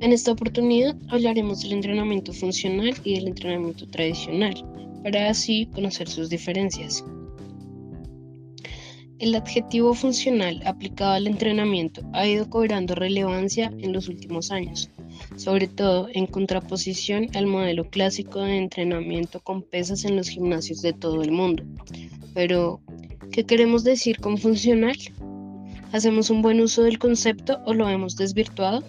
En esta oportunidad hablaremos del entrenamiento funcional y del entrenamiento tradicional, para así conocer sus diferencias. El adjetivo funcional aplicado al entrenamiento ha ido cobrando relevancia en los últimos años, sobre todo en contraposición al modelo clásico de entrenamiento con pesas en los gimnasios de todo el mundo. Pero, ¿qué queremos decir con funcional? ¿Hacemos un buen uso del concepto o lo hemos desvirtuado?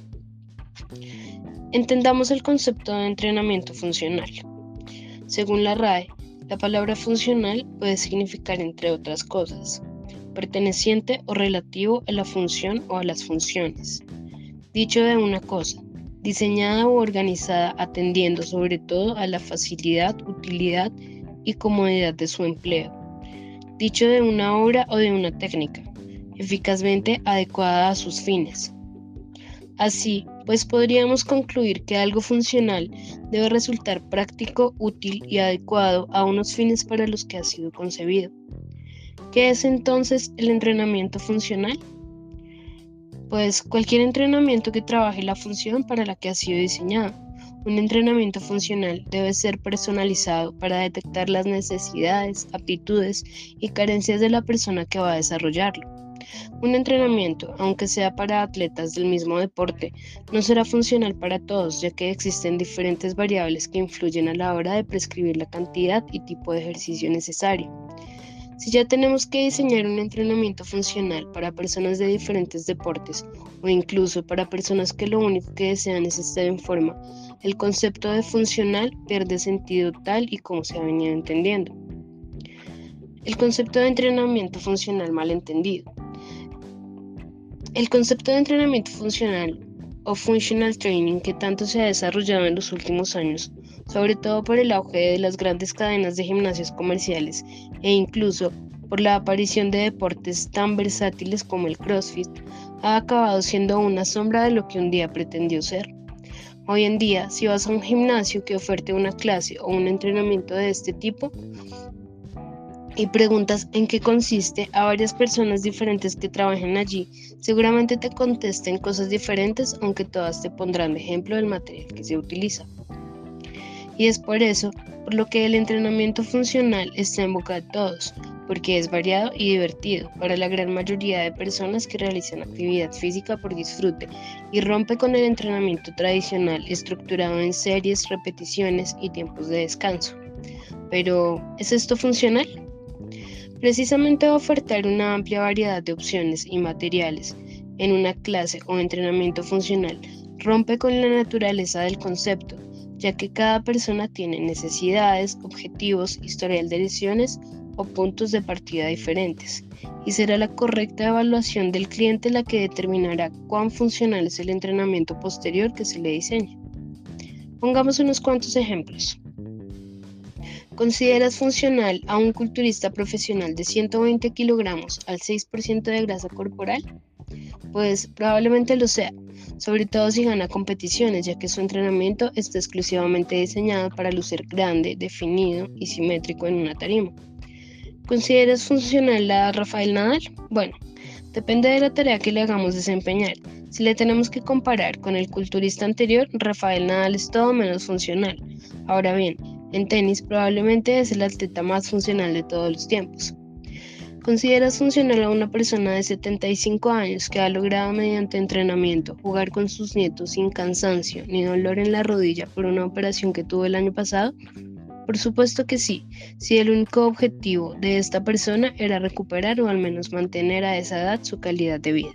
Entendamos el concepto de entrenamiento funcional. Según la RAE, la palabra funcional puede significar, entre otras cosas, perteneciente o relativo a la función o a las funciones. Dicho de una cosa, diseñada o organizada atendiendo sobre todo a la facilidad, utilidad y comodidad de su empleo. Dicho de una obra o de una técnica, eficazmente adecuada a sus fines. Así, pues podríamos concluir que algo funcional debe resultar práctico, útil y adecuado a unos fines para los que ha sido concebido. ¿Qué es entonces el entrenamiento funcional? Pues cualquier entrenamiento que trabaje la función para la que ha sido diseñado. Un entrenamiento funcional debe ser personalizado para detectar las necesidades, aptitudes y carencias de la persona que va a desarrollarlo. Un entrenamiento, aunque sea para atletas del mismo deporte, no será funcional para todos, ya que existen diferentes variables que influyen a la hora de prescribir la cantidad y tipo de ejercicio necesario. Si ya tenemos que diseñar un entrenamiento funcional para personas de diferentes deportes o incluso para personas que lo único que desean es estar en forma, el concepto de funcional pierde sentido tal y como se ha venido entendiendo. El concepto de entrenamiento funcional mal entendido. El concepto de entrenamiento funcional o functional training que tanto se ha desarrollado en los últimos años, sobre todo por el auge de las grandes cadenas de gimnasios comerciales e incluso por la aparición de deportes tan versátiles como el CrossFit, ha acabado siendo una sombra de lo que un día pretendió ser. Hoy en día, si vas a un gimnasio que oferte una clase o un entrenamiento de este tipo, y preguntas en qué consiste a varias personas diferentes que trabajen allí, seguramente te contesten cosas diferentes, aunque todas te pondrán de ejemplo del material que se utiliza. Y es por eso por lo que el entrenamiento funcional está en boca de todos, porque es variado y divertido para la gran mayoría de personas que realizan actividad física por disfrute y rompe con el entrenamiento tradicional estructurado en series, repeticiones y tiempos de descanso. Pero, ¿es esto funcional? Precisamente ofertar una amplia variedad de opciones y materiales en una clase o entrenamiento funcional rompe con la naturaleza del concepto, ya que cada persona tiene necesidades, objetivos, historial de lesiones o puntos de partida diferentes, y será la correcta evaluación del cliente la que determinará cuán funcional es el entrenamiento posterior que se le diseñe. Pongamos unos cuantos ejemplos. ¿Consideras funcional a un culturista profesional de 120 kilogramos al 6% de grasa corporal? Pues probablemente lo sea, sobre todo si gana competiciones, ya que su entrenamiento está exclusivamente diseñado para lucir grande, definido y simétrico en una tarima. ¿Consideras funcional a Rafael Nadal? Bueno, depende de la tarea que le hagamos desempeñar. Si le tenemos que comparar con el culturista anterior, Rafael Nadal es todo menos funcional. Ahora bien, en tenis probablemente es el atleta más funcional de todos los tiempos. ¿Consideras funcional a una persona de 75 años que ha logrado mediante entrenamiento jugar con sus nietos sin cansancio ni dolor en la rodilla por una operación que tuvo el año pasado? Por supuesto que sí, si el único objetivo de esta persona era recuperar o al menos mantener a esa edad su calidad de vida.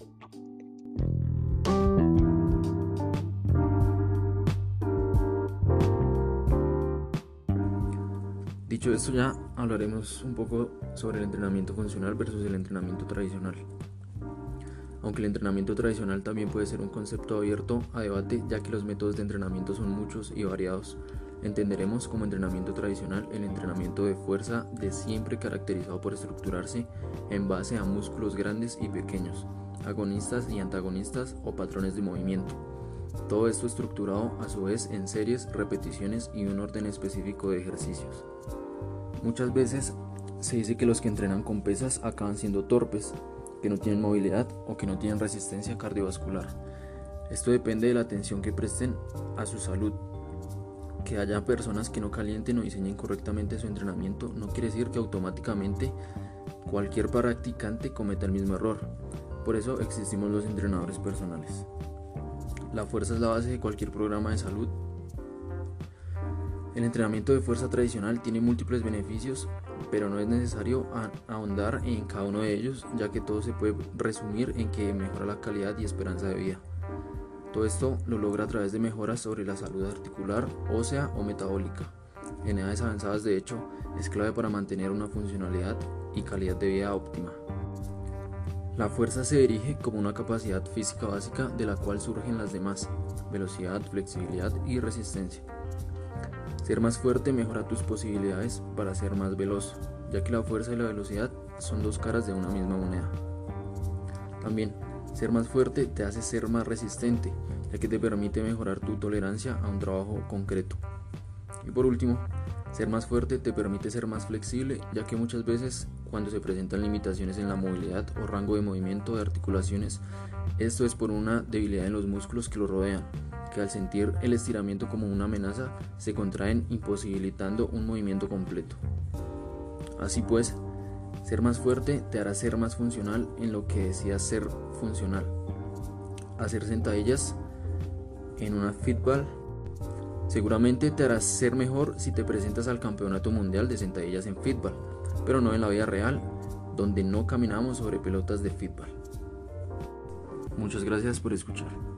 Dicho esto ya hablaremos un poco sobre el entrenamiento funcional versus el entrenamiento tradicional. Aunque el entrenamiento tradicional también puede ser un concepto abierto a debate ya que los métodos de entrenamiento son muchos y variados, entenderemos como entrenamiento tradicional el entrenamiento de fuerza de siempre caracterizado por estructurarse en base a músculos grandes y pequeños, agonistas y antagonistas o patrones de movimiento. Todo esto estructurado a su vez en series, repeticiones y un orden específico de ejercicios. Muchas veces se dice que los que entrenan con pesas acaban siendo torpes, que no tienen movilidad o que no tienen resistencia cardiovascular. Esto depende de la atención que presten a su salud. Que haya personas que no calienten o diseñen correctamente su entrenamiento no quiere decir que automáticamente cualquier practicante cometa el mismo error. Por eso existimos los entrenadores personales. La fuerza es la base de cualquier programa de salud. El entrenamiento de fuerza tradicional tiene múltiples beneficios, pero no es necesario ahondar en cada uno de ellos, ya que todo se puede resumir en que mejora la calidad y esperanza de vida. Todo esto lo logra a través de mejoras sobre la salud articular, ósea o metabólica. En edades avanzadas, de hecho, es clave para mantener una funcionalidad y calidad de vida óptima. La fuerza se dirige como una capacidad física básica de la cual surgen las demás, velocidad, flexibilidad y resistencia. Ser más fuerte mejora tus posibilidades para ser más veloz, ya que la fuerza y la velocidad son dos caras de una misma moneda. También, ser más fuerte te hace ser más resistente, ya que te permite mejorar tu tolerancia a un trabajo concreto. Y por último, ser más fuerte te permite ser más flexible, ya que muchas veces cuando se presentan limitaciones en la movilidad o rango de movimiento de articulaciones, esto es por una debilidad en los músculos que lo rodean, al sentir el estiramiento como una amenaza se contraen imposibilitando un movimiento completo. Así pues, ser más fuerte te hará ser más funcional en lo que decías ser funcional. Hacer sentadillas en una fitball seguramente te hará ser mejor si te presentas al campeonato mundial de sentadillas en fitball, pero no en la vida real, donde no caminamos sobre pelotas de fitball. Muchas gracias por escuchar.